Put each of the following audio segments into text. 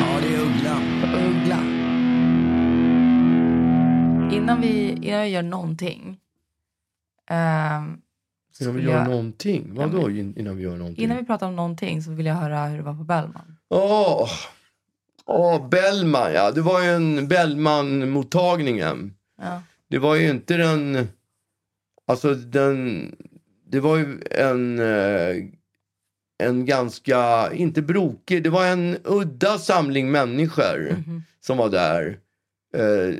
Ja, det är Uggla. Uggla. Innan vi, innan vi gör någonting. så Innan vi gör jag- någonting? Vadå in- innan vi gör någonting? Innan vi pratar om någonting så vill jag höra hur det var på Bellman. Åh, Åh, Bellman ja. Det var ju en Bellman-mottagningen. Ja. Det var ju inte den... Alltså den... Det var ju en... eh, En ganska, inte brokig, det var en udda samling människor Mhm. som var där. Eh,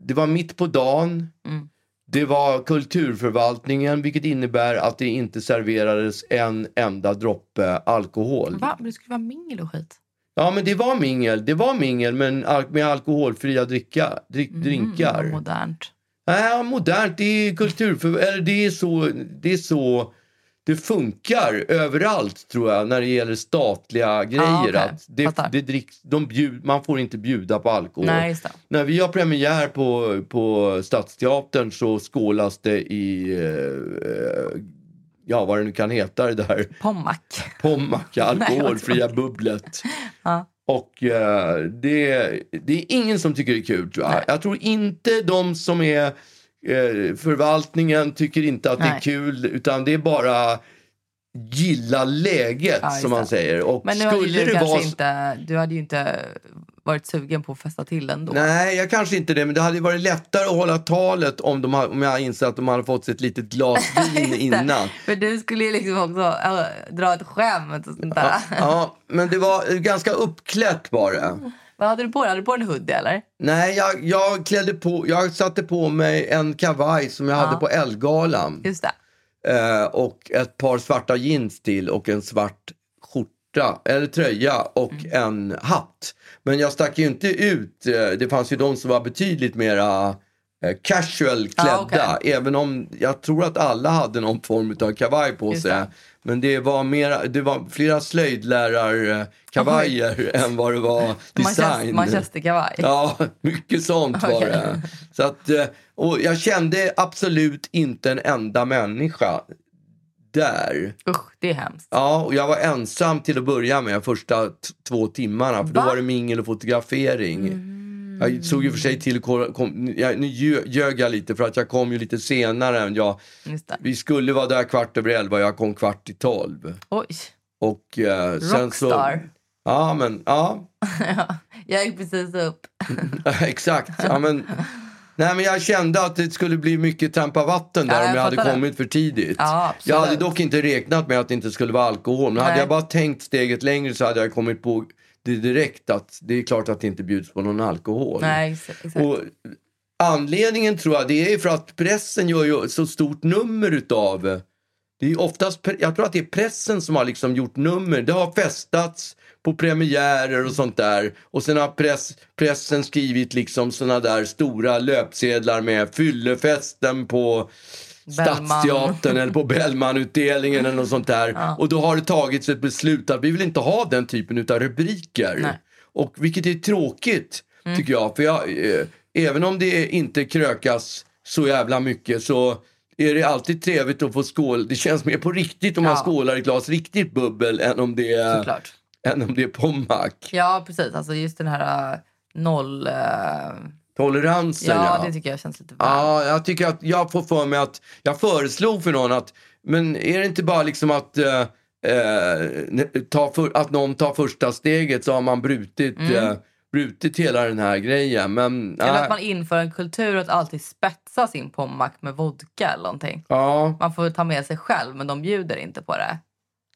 Det var mitt på dagen. Mm. Det var kulturförvaltningen vilket innebär att det inte serverades en enda droppe alkohol. Va? Men det skulle vara mingel och skit. Ja men det var mingel, det var mingel men med alkoholfria dricka, drick, Mm, drinkar. modernt. Nej, modernt, det är kulturför... Eller det är så... Det är så det funkar överallt tror jag när det gäller statliga grejer. okej. att det, det dricks, de bjud, man får inte bjuda på alkohol. Nej. När vi har premiär på, på Stadsteatern så skålas det i, eh, ja vad det nu kan heta det där, Pommac. Pommac, alkoholfria bubblet. Ja. Och eh, det, det är ingen som tycker det är kul tror jag. Nej. Jag tror inte de som är eh, förvaltningen tycker inte att det är Nej. kul utan det är bara gilla läget Ja, som man säger. Och Men nu hade skulle ju du det kanske vara inte, du hade ju inte varit sugen på att festa till ändå. Nej, jag kanske inte det, men det hade varit lättare att hålla talet om, de, om jag insett att de hade fått sig ett litet glas vin det. innan. För du skulle ju liksom också äh, dra ett skämt och sånt där. Ja, ja, men det var ganska uppklätt bara. Vad hade du på dig? Hade du på dig en hoodie eller? Nej, jag, jag klädde på, jag satte på mig en kavaj som jag Ja. hade på Ellegalan. Just det. Eh, och ett par svarta jeans till och en svart skjorta, eller tröja och Mm. en hatt. Men jag stack ju inte ut, eh, det fanns ju de som var betydligt mera eh, casual klädda. Ah, okej. Även om jag tror att alla hade någon form av kavaj på sig. det. Men det var, mera, det var flera slöjdlärarkavajer än vad det var design. Manchester- Manchesterkavaj. Ja, mycket sånt var Okej. det. Så att, eh, och jag kände absolut inte en enda människa där. Usch, det är hemskt. Ja, och jag var ensam till att börja med första t- två timmarna. För då Va? var det mingel och fotografering. Jag såg ju för sig till, kom, jag, nu ljö- ljög jag lite för att jag kom ju lite senare än jag. Vi skulle vara där kvart över elva jag kom kvart i tolv. Oj, Och eh, sen så... rockstar. Ja, men ja. Jag gick precis upp. Exakt. Ja, men, nej, men jag kände att det skulle bli mycket trampa vatten där Ja, jag om jag hade det. kommit för tidigt. Ja, jag hade dock inte räknat med att det inte skulle vara alkohol. Men hade Nej. jag bara tänkt steget längre så hade jag kommit på det direkt att det är klart att det inte bjuds på någon alkohol. Nej, exakt. Och anledningen tror jag det är för att pressen gör ju så stort nummer utav det är oftast, jag tror att det är pressen som har liksom gjort nummer. Det har festats på premiärer och sånt där. Och sen har press, pressen skrivit liksom såna där stora löpsedlar med fyllefesten på Bellman. Stadsteatern eller på Bellmanutdelningen eller något sånt där. Ja. Och då har det tagits ett beslut att vi vill inte ha den typen utav rubriker. Nej. Och vilket är tråkigt tycker jag. För jag, eh, även om det inte krökas så jävla mycket så är det alltid trevligt att få skål. Det känns mer på riktigt om man Ja. skålar i ett glas riktigt bubbel än om det är, Såklart. Än om det är pommac. Ja, precis. Alltså just den här äh, noll... äh, Toleransen ja, det tycker jag känns lite väl. Ja, jag tycker att jag får för mig att jag föreslog för någon att men är det inte bara liksom att eh, eh, ta för, att någon tar första steget så har man brutit, eh, brutit hela den här grejen. Men Mm. Eller att man inför en kultur att alltid spetsa sin pommac med vodka eller någonting. ja, Man får ta med sig själv, men de bjuder inte på det.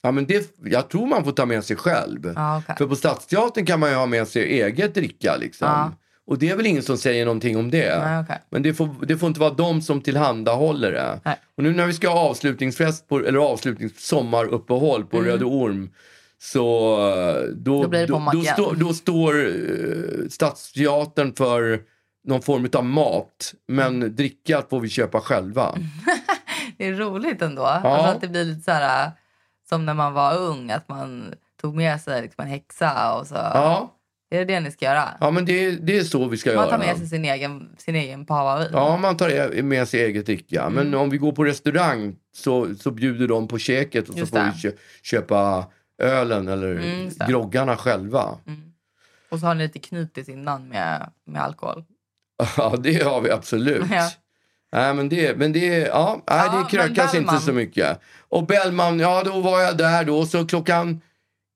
Ja, men det, jag tror man får ta med sig själv. Ja, okej. För på Stadsteatern kan man ju ha med sig eget dricka liksom. Ja. Och det är väl ingen som säger någonting om det. Nej, okej. Men det får, det får inte vara de som tillhandahåller det. Nej. Och nu när vi ska ha avslutningsfest, på, eller avslutnings sommaruppehåll på Röde Orm. Så då, Mm. Då då, då, står- då står uh, Stadsteatern för någon form av mat. Men Mm. dricka får vi köpa själva. Det är roligt ändå. Alltså att det blir lite så här som när man var ung, att man tog med sig liksom en häxa och så. Ja, Är det det ni ska göra? ja men det, det är så vi ska man göra. tar med sig sin egen, sin egen pahavin. Ja, man tar e- med sig eget dricka. Men Mm. om vi går på restaurang så, så bjuder de på käket och så Just får det. vi kö- köpa ölen eller Mm, groggarna själva. Och så har ni lite knutis innan med, med alkohol. Ja, det har vi absolut. Ja. Nej, men det, men det, ja, nej, Ja, det krökas inte så mycket. Och Bellman, ja då var jag där då. Så klockan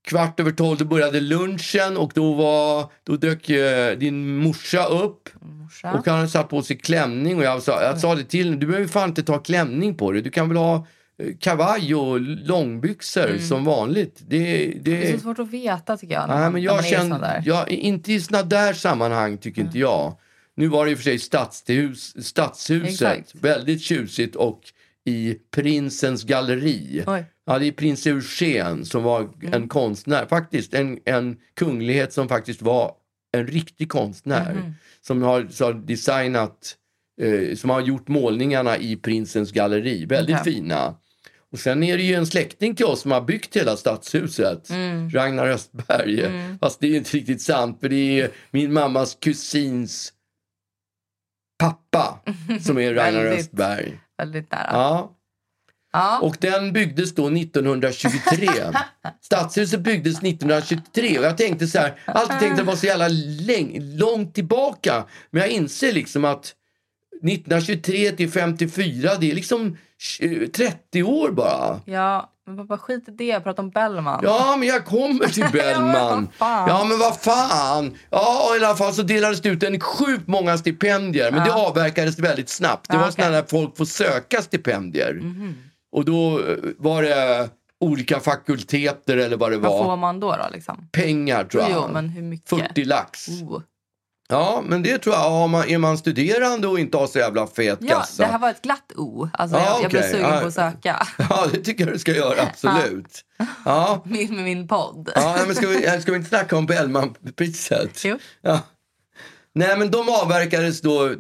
kvart över tolv då började lunchen och då, var, då dök eh, din morsa upp. Morsa. Och han satt på sig klänning och jag sa, jag sa det till du behöver fan inte ta klänning på dig. Du kan väl ha eh, kavaj och långbyxor som vanligt. Det, Mm. det är det, så svårt att veta tycker jag. nej, men jag där. jag, inte i såna där sammanhang tycker inte jag. Nu var det i och för sig stadshus, stadshuset, Exakt. väldigt tjusigt och i Prinsens galleri. Oj. Ja, det är prins Eugen som var en konstnär, faktiskt en, en kunglighet som faktiskt var en riktig konstnär. Som har, så har designat, eh, som har gjort målningarna i prinsens galleri. Väldigt Okej. fina. Och sen är det ju en släkting till oss som har byggt hela stadshuset. Ragnar Östberg. Fast det är inte riktigt sant för det är min mammas kusins pappa som är Ragnar Väldigt. Östberg. Väldigt nära. Ja. Ja. Och den byggdes då 1923. Stadshuset byggdes 1923 och jag tänkte så här, alltid tänkte det var så jävla läng- långt tillbaka. Men jag inser liksom att 1923 till 54, det är liksom tj- 30 år bara. ja, men pappa skit i det. Prata om Bellman. Ja, men jag kommer till Bellman. vad. Ja, men vad fan. Ja, i alla fall så delades det ut en sjukt många stipendier. Men det avverkades väldigt snabbt. Det Ja, var okej. sådana där folk får söka stipendier. Och då eh, var det olika fakulteter eller vad det Vad får var. man då? då liksom? Pengar tror jag. Jo, men hur mycket? 40 lax. Oh. Ja, men det tror jag. Man, är man studerande och inte har så jävla fet Ja, kassa. det här var ett glatt O. Alltså, Ja, jag, jag blev sugen Ja. på att söka. Ja, det tycker jag du ska göra. Absolut. Ja. Min, med min podd. Ja, men ska, vi, ska vi inte snacka om Bellman-priset? Jo. Ja. Nej, men de avverkades då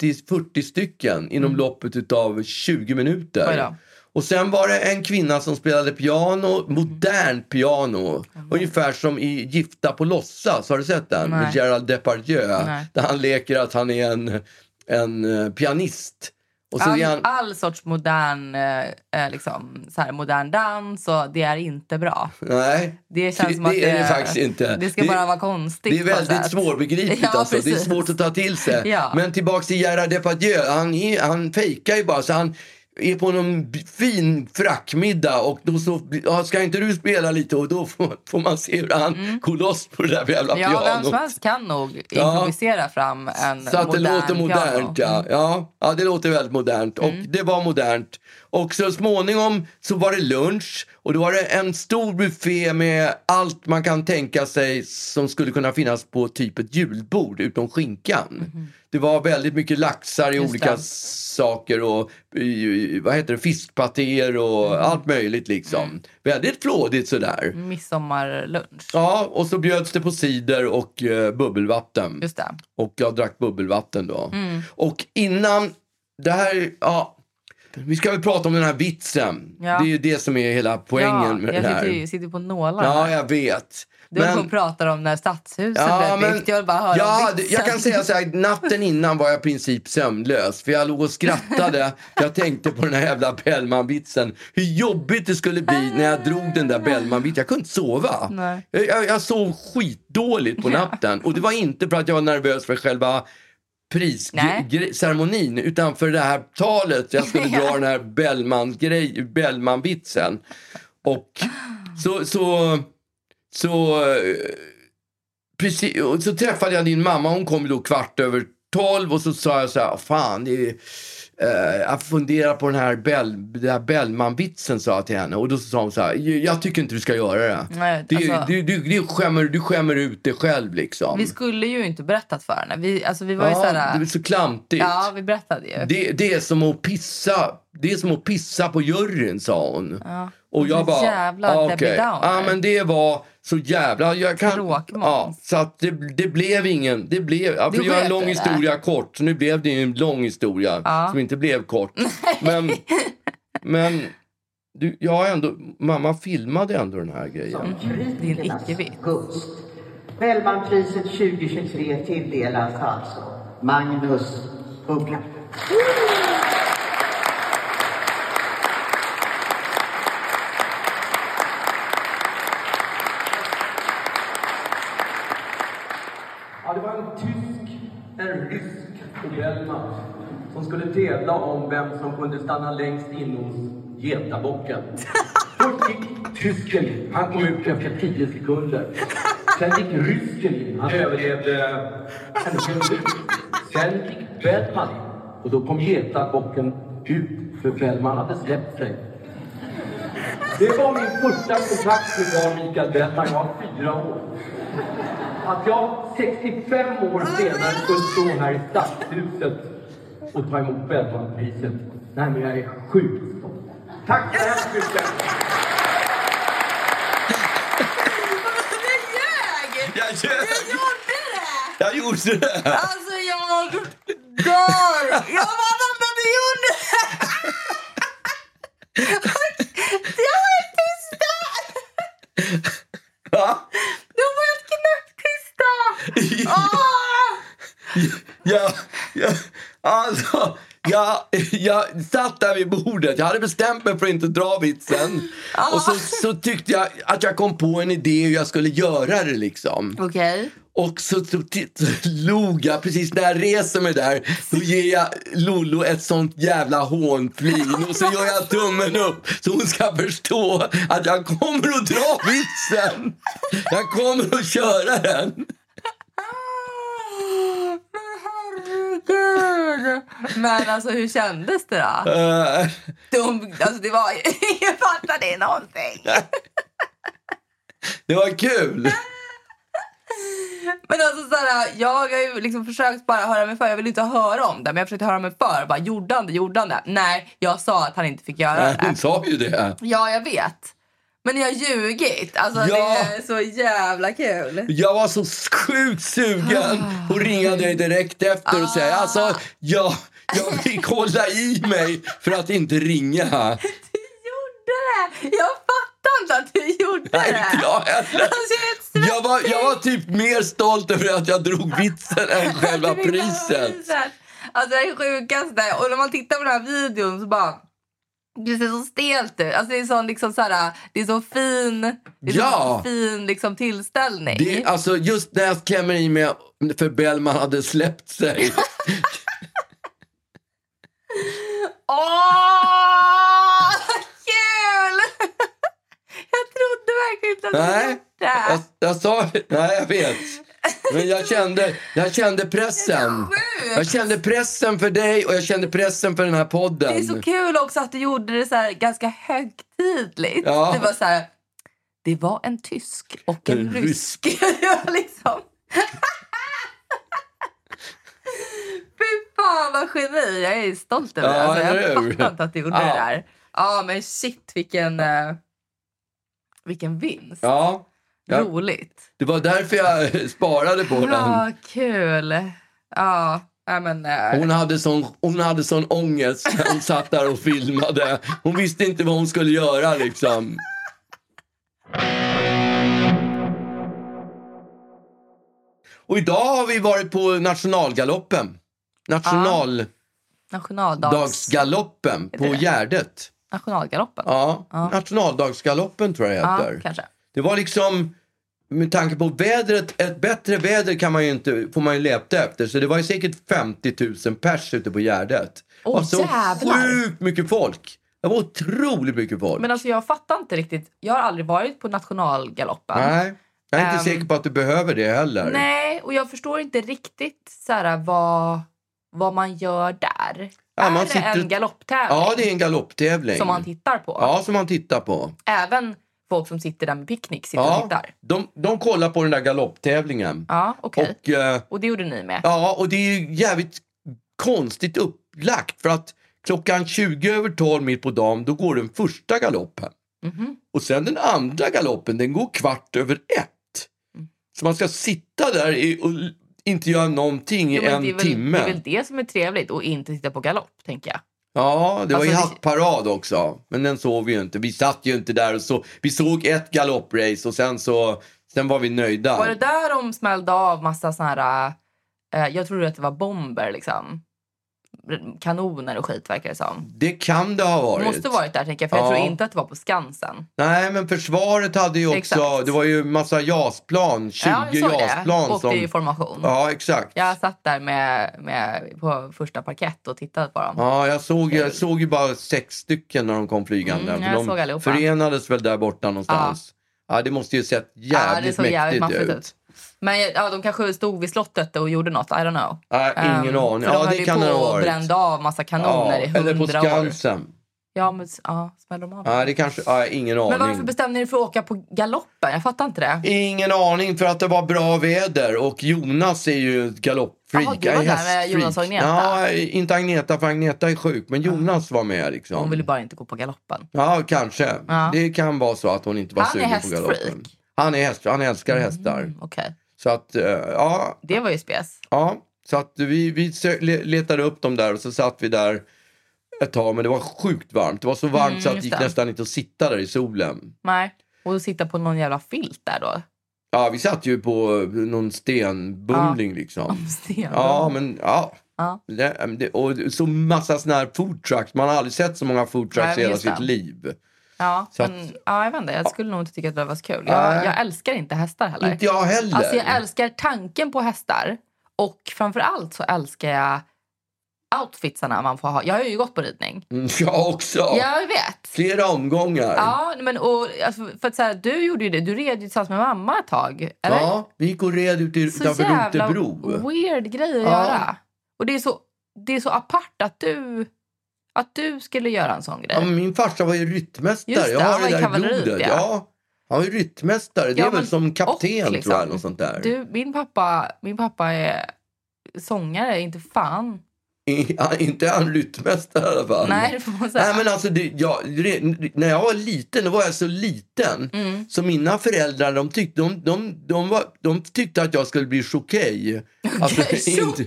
30-40 stycken inom loppet av 20 Mm. Oj minuter. Och sen var det en kvinna som spelade piano, modernt piano. Ungefär som i Gifta på låtsas, har du sett den? Med Nej. Gerald Depardieu. Nej. Där han leker att han är en, en eh, pianist. Och så All, han, all sorts modern, eh, eh, liksom, så här, modern dans, och det är inte bra. nej, Det känns som det att är det faktiskt inte. Det ska bara vara konstigt. Det är väldigt svårbegripligt. Ja, alltså. Det är svårt att ta till sig. Ja. Men tillbaks till Gerard Depardieu. Han, han fejkar ju bara. Så han är på någon fin frackmiddag och då så, ja, ska inte du spela lite? Och då får, får man se hur han går loss på det där jävla Mm. Ja, vem som pianot. helst kan nog Ja. improvisera fram en Så att det låter modernt, piano. Mm. ja. ja. Ja, det låter väldigt modernt. Och det var modernt. Och så småningom så var det lunch och då var det en stor buffé med allt man kan tänka sig som skulle kunna finnas på typ ett julbord utom skinkan. Det var väldigt mycket laxar i. Just olika det. saker och vad heter det, fiskpatéer och Mm. allt möjligt liksom. Väldigt flådigt sådär. Midsommarlunch. Ja, och så bjöds det på cider och eh, bubbelvatten. Just det. Och jag drack bubbelvatten då. Mm. Och innan, det här, ja. Vi ska väl prata om den här vitsen. Ja. Det är ju det som är hela poängen ja, med jag det här. sitter, ju- sitter på nålar. Ja, jag vet. Du Men- pratar om när stadshuset Ja, blev men, byggt. Jag bara höra ja, om jag kan säga så här, natten innan var jag i princip sömnlös. För jag låg och skrattade. Jag tänkte på den här jävla Bellman-vitsen. Hur jobbigt det skulle bli när jag drog den där Bellman-vitsen. Jag kunde inte sova. Nej. Jag, jag, sov skitdåligt på natten. Och det var inte för att jag var nervös för själva prisceremonin utan för det här talet. Jag skulle dra den här Bellman-vitsen. Och så, så, så, eh, precis, och så träffade jag din mamma. Hon kom då kvart över tolv och så sa jag så här, fan, det är, eh, jag funderar på den här, Bell, den här Bellman-vitsen, sa jag till henne. Och då sa hon så här, jag tycker inte du ska göra det. Nej, det alltså- du, du, du, skämmer, du skämmer ut dig själv liksom. Vi skulle ju inte berättat för henne. Vi, alltså, vi var ju ja, såhär, det är så klantigt. Ja, vi berättade ju. Det, det, är som att pissa, det är som att pissa på juryn, sa hon. Ja. Och jag bara, jävla ah, okej. Downer. Ja, men det var så jävla... Jag kan, Tråkmåns. ja, så att det, det blev ingen... Det blev, ja, för att göra en lång det. historia kort, så nu blev det en lång historia Ja. som inte blev kort. Men, men du, jag har ändå, mamma filmade ändå den här grejen. Din icke-vits. Gunst. Bellmanpriset 2023 tilldelas alltså Magnus Uggla. Ja, det var en tysk, rysk och Bellman som skulle tävla om vem som kunde stanna längst in hos getabocken. Först gick tysken. Han kom ut efter 10 sekunder. Sen gick rysken in. Han överlevde en minut. Sen gick Bellman. Och då kom getabocken ut, för Bellman hade släppt sig. Det var min första kontakt med Mikael Bellman. Jag var fyra år. Att jag 65 år senare skulle stå här i Stadshuset och ta emot Bellmanpriset. Nej, men jag är sjukt stolt. Tack så hemskt mycket! Jag ljög! Jag gjorde det! Jag gjorde det! Alltså jag dör! Jag var att du gjorde det! Jag var helt tysta! Va? De var helt knäpptysta! Åh! Ja, ja, alltså, jag, jag satt där vid bordet. Jag hade bestämt mig för att inte dra vitsen. Och så, så tyckte jag att jag kom på en idé hur jag skulle göra det. liksom. Okej. Och så, så, så log jag precis när jag reser mig där. Då ger jag Lollo ett sånt jävla hånflin och så gör jag tummen upp så hon ska förstå att jag kommer att dra vitsen. Jag kommer att köra den. Men herregud! Men alltså hur kändes det då? Eh, De, alltså det var ingen fattade någonting. det var kul. Men alltså såhär, jag har ju liksom försökt bara höra mig för. Jag vill inte höra om det, men jag försökte höra mig för. Bara, gjorde han det? Gjorde han det? Nej, jag sa att han inte fick göra Nej, Hon det. sa ju det. Ja, jag vet. Men ni har ljugit. Alltså Ja. det är så jävla kul. Jag var så sjukt sugen att ringa dig direkt efter och säga alltså, jag, jag fick hålla i mig för att inte ringa. Du gjorde det! Jag fattar inte att du gjorde Nej, det. inte jag heller. Alltså, jag. Jag var, jag var typ mer stolt över att jag drog vitsen än själva priset. Alltså det är det sjukaste. Och när man tittar på den här videon så bara... Det ser så stelt ut. Alltså det är så liksom så här, det är så fin, det är Ja. så fin liksom tillställning. Det, alltså just när jag klämmer i mig för Bellman hade släppt sig. Åh, kul! Jag trodde verkligen inte att du Nej, gjort jag, det. jag sa Nej, jag vet. Men jag kände, jag kände pressen. Jag kände pressen för dig och jag kände pressen för den här podden. Det är så kul också att du gjorde det så ganska högtidligt. Ja. Det var så här, det var en tysk och en En rysk. Var liksom... Fy fan vad geni. Jag är stolt över det. Ja, Alltså, jag fattar inte att du gjorde Ja. det där. Ja men shit vilken, eh, vilken vinst. Ja, ja, Roligt. det var därför jag sparade på den. Ja, kul. Ja, ja men... eh, Hon hade, sån, hon hade sån ångest när hon satt där och filmade. Hon visste inte vad hon skulle göra liksom. Och idag har vi varit på nationalgaloppen. Nationaldagsgaloppen Dags... på Gärdet. Nationalgaloppen? Ja, Ja. nationaldagsgaloppen tror jag det Ja, heter. kanske. Det var liksom, med tanke på vädret, ett bättre väder kan man ju inte, får man ju leta efter. Så det var ju säkert 50 000 pers ute på Gärdet. Åh, och så jävlar. sjukt mycket folk. Det var otroligt mycket folk. Men alltså jag fattar inte riktigt. Jag har aldrig varit på nationalgaloppen. Nej, jag är inte Ehm, säker på att du behöver det heller. Nej, och jag förstår inte riktigt så här, vad, vad man gör där. Ja, är det sitter- en galopptävling Ja, det är en galopptävling. som man tittar på? Ja, som man tittar på. Även folk som sitter där med picknick sitter och Ja, tittar? de, de kollar på den där galopptävlingen. Ja, okej. Och, eh, Och det gjorde ni med? ja, och det är ju jävligt konstigt upplagt för att klockan 20 över 12 mitt på dagen då går den första galoppen. Mhm. Och sen den andra galoppen den går kvart över ett. Mm. Så man ska sitta där i, och inte göra någonting i en väl, timme. Det är väl det som är trevligt och inte titta på galopp, tänker jag. Ja, det var ju Alltså, det- hattparad också. Men den såg vi ju inte. Vi satt ju inte där och så. Vi såg ett galopprace och sen så sen var vi nöjda. Var det där de smällde av massa såna här... Eh, jag trodde att det var bomber, liksom. Kanoner och skit, verkar det som. Det kan det ha Det varit. måste varit där, tänker jag. För jag Ja. tror inte att det var på Skansen. Nej, men försvaret hade ju också, Exakt. det var ju massa JAS-plan, 20 ja, jag JAS-plan. det. Åkte som... i formation. Ja, exakt. Jag satt där med, med, på första parkett och tittade på dem. Ja, jag såg, jag såg ju bara sex stycken när de kom flygande. Mm, För jag de såg allihopa. förenades väl där borta någonstans. Ja, det måste ju sett Ja, det jävligt såg jävligt mäktigt maffigt ut. ut. Men ja, de kanske stod vid slottet och gjorde något. I don't know. Nej, ingen Ehm, aning. Ja, de det kan det ha varit. brände av massa kanoner i eller på hundra år. Skansen. Ja, men ja, smällde de av? Ja, det kanske, ja, ingen aning. men varför bestämde ni er för att åka på galoppen? Jag fattar inte det. Ingen aning för att det var bra väder och Jonas är ju galoppfreak. Jaha, du var är där med hästfreak. Jonas och Agneta? Ja, inte Agneta för Agneta är sjuk men Jonas var med liksom. Hon ville bara inte gå på galoppen. Ja, kanske. Ja. Det kan vara så att hon inte var Han är sugen på hästfreak. galoppen. Han är häst, han älskar hästar. Mm, Okej, Så att, eh, ja, det var ju spes. ja. Så att vi, vi letade upp dem där och så satt vi där ett tag men det var sjukt varmt. Det var så varmt Mm, så att det gick det. nästan inte att sitta där i solen. Nej. Och sitta på någon jävla filt där då. Ja, vi satt ju på någon stenbumling liksom. Sten. Ja, men ja. Ja. Det, och så massa såna här food trucks. Man har aldrig sett så många food trucks Nej, i hela sitt liv. Ja, Så men, att- ja, jag vet inte. Jag skulle nog inte tycka att det var så kul. Jag, jag älskar inte hästar heller. Inte jag heller. Alltså jag älskar tanken på hästar. Och framför allt så älskar jag outfitsarna man får ha. Jag har ju gått på ridning. Mm, Jag också. Jag vet. Flera omgångar. Ja, men och, alltså, för att så här, du gjorde ju det. Du red ju tillsammans med mamma ett tag. Eller? Ja, vi gick och red ut i, så utanför jävla Rotebro. weird grej att Ja. göra. Och det är så, det är så apart att du, att du skulle göra en sån grej. Ja, min farsa var ju ryttmästare. Just det, jag har han var det i där i kavalleriet, blodet. ja. Ja. Han var ju ryttmästare. Det Ja, är väl som kapten och liksom, tror jag. Något sånt där. Du, min pappa, min pappa är sångare, inte fan. I, inte han ryttmästare i alla fall. Nej, det får man säga. Nej, men alltså, det, jag, när jag var liten, då var jag så liten. Mm. Så mina föräldrar de tyckte, de, de, de, var, de tyckte att jag skulle bli chokej. Alltså, inte,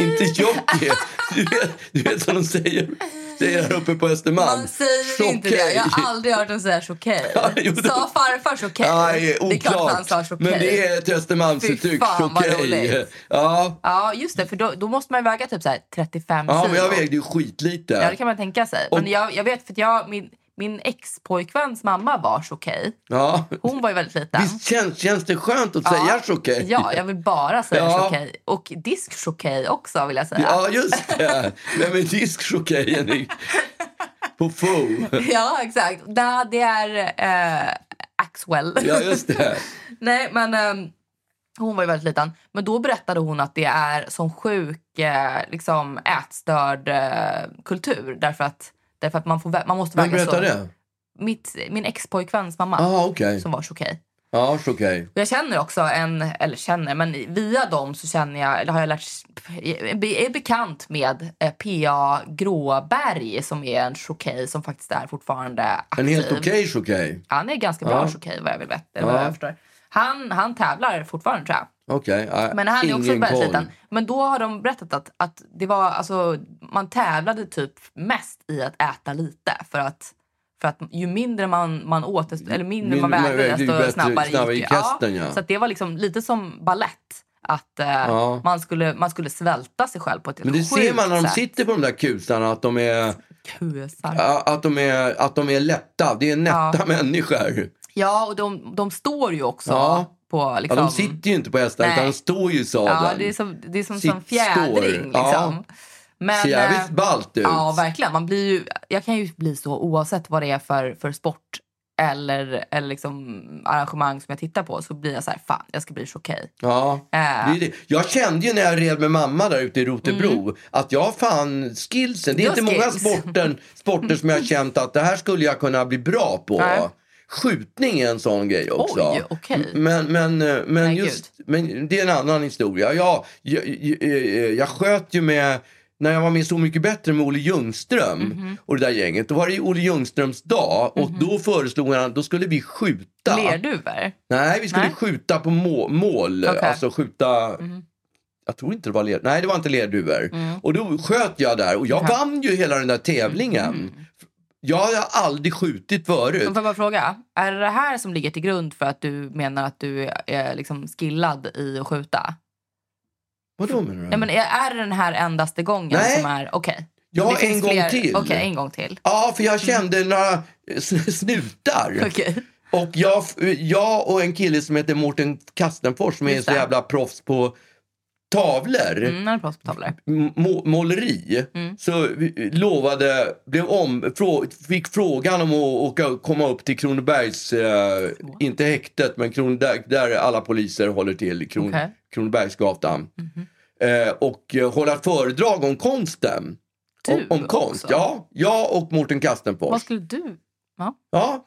inte jockey. Du vet, du vet vad de säger, säger här uppe på Östermalm. Man säger inte det. Jag har aldrig hört dem säga chokej. Ja, det- Sa farfar chokej? Nej, Det är klart oklart. han sa chokej. Men det är ett Östermalmsuttryck. Chokej. Ja. Ja, just det. För då, då måste man väga typ så här 35 ja, kilo. men jag vägde ju skitlite. Ja, det kan man tänka sig. Men Och- jag, jag vet för jag, min, min ex-pojkväns mamma var chokej. Ja. Hon var ju väldigt liten. Visst känns, känns det skönt att säga chokej? Ja, jag vill bara säga Ja. chokej. Och diskchokej också vill jag säga. Ja, just det. Vem är diskchokejen på Foo? Ja, exakt. Det, det är eh, Axwell. Ja, just det. Nej, men ehm, hon var ju väldigt liten. Men då berättade hon att det är som sjuk eh, liksom ätstörd eh, kultur. Därför att, därför att man, får, man måste Vem väga så. berättar det? Mitt, min ex-pojkväns mamma Jaha, okej. som var chokej. Ja. Och Jag känner också en, eller känner, men via dem så känner jag, eller har jag lärt, är bekant med eh, P.A. Gråberg som är en chokej som faktiskt är fortfarande aktiv. En helt okej chokej? Han är ganska bra Ja. chokej vad jag vill veta. Vad Ja. jag förstår. Han, han tävlar fortfarande tror jag. Okej. ja, Men han är också väldigt liten. Men då har de berättat att, att det var, alltså, man tävlade typ mest i att äta lite. För att, för att ju mindre man, man åt, desto, eller mindre Mindre man vägde, desto bättre- snabbare, snabbare gick det. hästen, ja. Så det var liksom lite som ballett. att eh, Ja. man, skulle, man skulle svälta sig själv på ett Men det ser man när de sätt. sitter på de där kusarna att de är, Kusar. att de är, att de är lätta. Det är nätta Ja. människor. Ja, och de, de står ju också Ja. på Ja, liksom... de sitter ju inte på hästar Nej. utan de står ju i sadeln. Ja, det är som, det är som, Sitt- som fjädring. Liksom. Ja. Men, Ser jävligt eh, ballt ut. Ja, verkligen. Man blir ju, jag kan ju bli så oavsett vad det är för, för sport eller, eller liksom arrangemang som jag tittar på så blir jag så här, fan, jag ska bli chokej. Ja, Äh. Mm. det är det. Jag kände ju när jag red med mamma där ute i Rotebro att jag har fan skillsen. Det är inte har många skills. sporter, som jag har känt att det här skulle jag kunna bli bra på. Nej. Skjutning är en sån grej också. Oj, okej. Men, men, eh, men, Nej, just, men det är en annan historia. Jag, jag, jag, jag sköt ju med när jag var med Så mycket bättre med Olle Ljungström Mhm. och det där gänget. Då var det ju Olle Ljungströms dag och då föreslog han då skulle vi skjuta. Lerduvor? Nej, vi skulle Nej. skjuta på må mål. Okej. Alltså skjuta... Jag tror inte det var lerduvor. Nej, det var inte lerduvor. Och då sköt jag där och jag vann ju hela den där tävlingen. Jag har aldrig skjutit förut. Men får jag bara fråga, är det det här som ligger till grund för att du menar att du är liksom skillad i att skjuta? Vadå menar du? Ja, men är, är det den här endaste gången Nej. som är... Okej. Ja, en gång fler- till. Okej, en gång till. Ja, för jag kände några sn- snutar. Okej. Och jag, jag och en kille som heter Mårten Kastenfors som är Just så det. jävla proffs på tavlor. Mm, på tavlor. må- måleri Mm. så vi lovade, blev om, frå, fick frågan om att åka, komma upp till Kronobergs, eh, inte häktet men Kron, där, där alla poliser håller till, Kron. Mhm. Kronobergsgatan. Eh, och eh, hålla föredrag om konsten. Du om, om konst, också? ja. Jag och Mårten Kastenfors. Vad skulle du... Ja. Ja,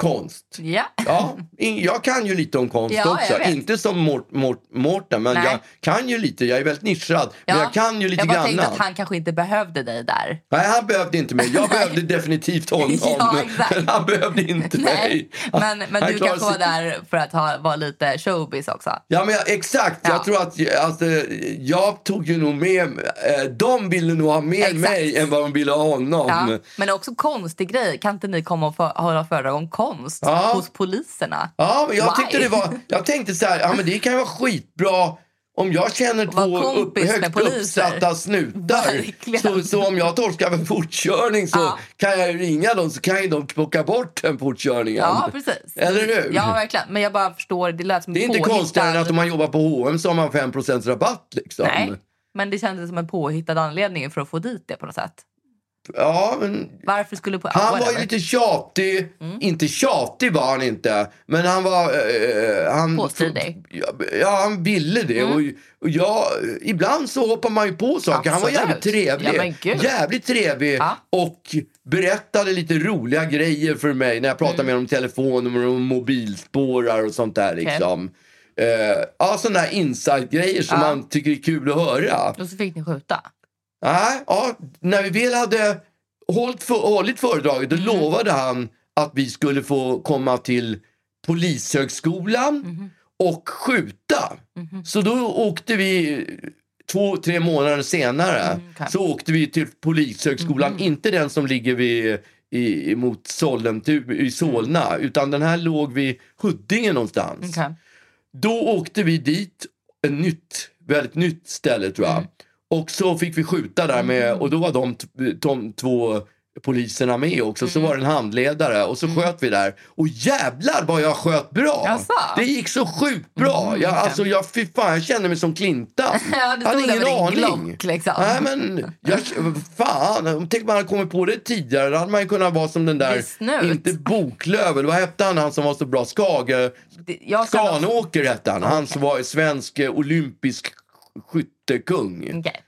konst. Ja. Ja, jag kan ju lite om konst Ja, jag också. Inte som Mort, Mort, Mårten, men Nej. jag kan ju lite. Jag är väldigt nischad. Men Ja. jag kan ju lite jag bara grann. tänkte att han kanske inte behövde dig där. Nej, han behövde inte mig. Jag behövde definitivt honom. Ja. Men han behövde inte mig. Nej, men, men Han du kanske var där för att ha, vara lite showbiz också. Ja, men jag, exakt. Ja. Jag tror att alltså, jag tog ju nog med... Eh, de ville nog ha mer Exakt. mig än vad de ville ha honom. Men också konstig grej. Kan inte ni komma och få, hålla föredrag om konst Ja. hos poliserna? Ja, men jag Why? tyckte det var... Jag tänkte så här, ja men det kan ju vara skitbra om jag känner två upp, högt uppsatta snutar. Så, så om jag torskar för fortkörning så Ja. kan jag ringa dem så kan ju de plocka bort den fortkörningen. Ja, precis. Eller hur? Ja, verkligen. Men jag bara förstår, det lät som Det är inte konstigare än att om man jobbar på H&M så har man 5 rabatt. Liksom. Nej, men det kändes som en påhittad anledning för att få dit det på något sätt. Ja, men Varför skulle... På, han var ju lite tjatig. Mm. Inte tjatig var han inte. Men han var... eh, han, Påstridig. Ja, han ville det. Och, och jag, ibland så hoppar man ju på saker. Han var Absolut. jävligt trevlig. Ja, jävligt trevlig. Ja. Och berättade lite roliga grejer för mig när jag pratade Mm. med honom i telefon och mobilspårar och sånt där. Liksom. Eh, ja, sådana där inside-grejer som Ja. man tycker är kul att höra. Och så fick ni skjuta. Nej, ja, när vi väl hade hållit, för, hållit föredraget då Mm. lovade han att vi skulle få komma till Polishögskolan Mhm. och skjuta. Så då åkte vi två, tre månader senare Mm. Mhm. så åkte vi till Polishögskolan, inte den som ligger vid i, mot Sollentuna, i Solna, utan den här låg vid Huddinge någonstans. Mm. Okej. Då åkte vi dit, ett nytt, väldigt nytt ställe tror jag. Mm. Och så fick vi skjuta där med, och då var de, de två poliserna med också. Så Mm. var det en handledare och så sköt vi där. Och jävlar vad jag sköt bra! Jaså? Det gick så sjukt bra! Mm, jag, alltså, jag, fy fan, jag kände mig som Clintan. Ja, jag hade ingen aning. Glock, liksom. Nej, men jag, fan, tänk man hade kommit på det tidigare. Då hade man kunnat vara som den där, inte Boklöv, eller vad hette han, han som var så bra? Skage, Skanåker hette han. Han som var svensk eh, olympisk skyttekung. Okej.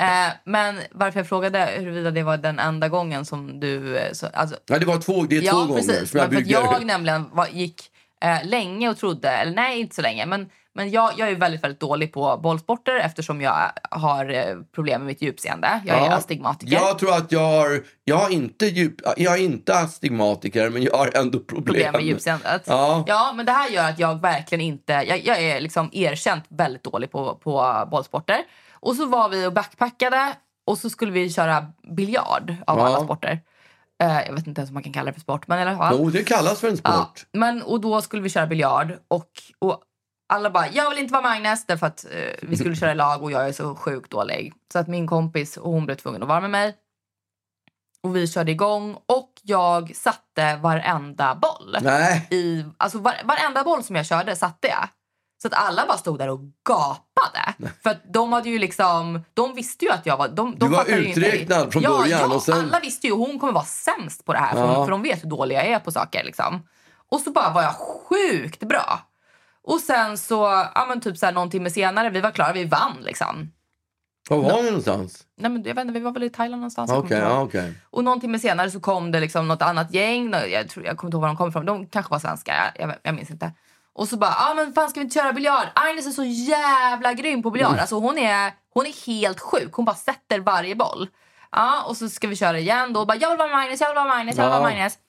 Eh, men varför jag frågade huruvida det var den enda gången som du... eh, Så, alltså, Ja, det var två, det är två ja, gånger precis. jag Men för jag nämligen var, gick eh, länge och trodde, eller nej inte så länge, men, men jag, jag är väldigt, väldigt dålig på bollsporter eftersom jag har eh, problem med mitt djupseende. Jag är Ja, astigmatiker. Jag tror att jag har, jag har inte djup, jag är inte astigmatiker men jag har ändå problem. problem med djupseendet. Ja. ja, men det här gör att jag verkligen inte... Jag, jag är liksom erkänt väldigt dålig på, på bollsporter. Och så var vi och backpackade och så skulle vi köra biljard av Ja. alla sporter. Eh, jag vet inte ens om man kan kalla det för sport, men i alla fall. Jo, det kallas för en sport. Ja, men, och då skulle vi köra biljard och, och alla bara, jag vill inte vara Magnus därför att eh, vi skulle köra i lag och jag är så sjukt dålig. Så att min kompis, hon blev tvungen att vara med mig. Och vi körde igång och jag satte varenda boll. Nej. I, alltså var, varenda boll som jag körde satte jag. Så att alla bara stod där och gapade. För att de hade ju liksom, de visste ju att jag var... De, de Du var uträknad från ja, början Ja, och sen- alla visste ju hon kommer vara sämst på det här. För, Ja. för de vet hur dålig jag är på saker. Liksom. Och så bara var jag sjukt bra. Och sen så, ja men typ så här, någon timme senare, vi var klara, vi vann liksom. Var var ni någonstans? Nej, men jag vet inte, vi var väl i Thailand någonstans. jag kommer inte ja, okej. Och någon timme senare så kom det liksom något annat gäng. Jag, tror, jag kommer inte ihåg var de kom ifrån. De kanske var svenska. Jag, jag, jag minns inte. Och så bara, ah, men fan ska vi inte köra biljard? Agnes är så jävla grym på biljard. Alltså hon är, hon är helt sjuk. Hon bara sätter varje boll. Ja, och så ska vi köra igen då. Och bara, jag vill vara med Magnus, jag vill vara med Magnus, jag vill vara med Ja.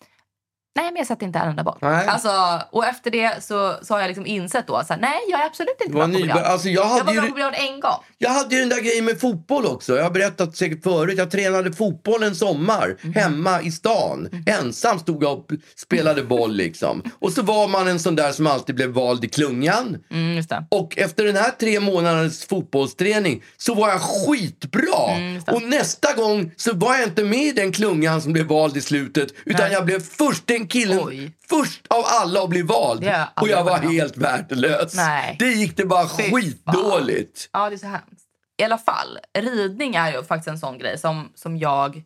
Nej, men jag sätter inte en enda boll. Nej. Alltså, och efter det så, så har jag liksom insett då, här, nej jag är absolut inte bra på biljard. alltså, jag, jag hade var ju... bra på biljard en gång. jag hade ju den där grejen med fotboll också. Jag har berättat säkert förut. Jag tränade fotboll en sommar Mhm. hemma i stan. Ensam stod jag och spelade boll liksom. Och så var man en sån där som alltid blev vald i klungan. Mm. Och efter den här tre månaders fotbollsträning så var jag skitbra. Mm, och nästa gång så var jag inte med i den klungan som blev vald i slutet. Utan Nej. jag blev först den killen, Oj. först av alla att bli vald. Jag och jag var helt värdelös. Nej. Det gick det bara Fy fan. skitdåligt. Ja, det är så hemskt. I alla fall, ridning är ju faktiskt en sån grej som, som jag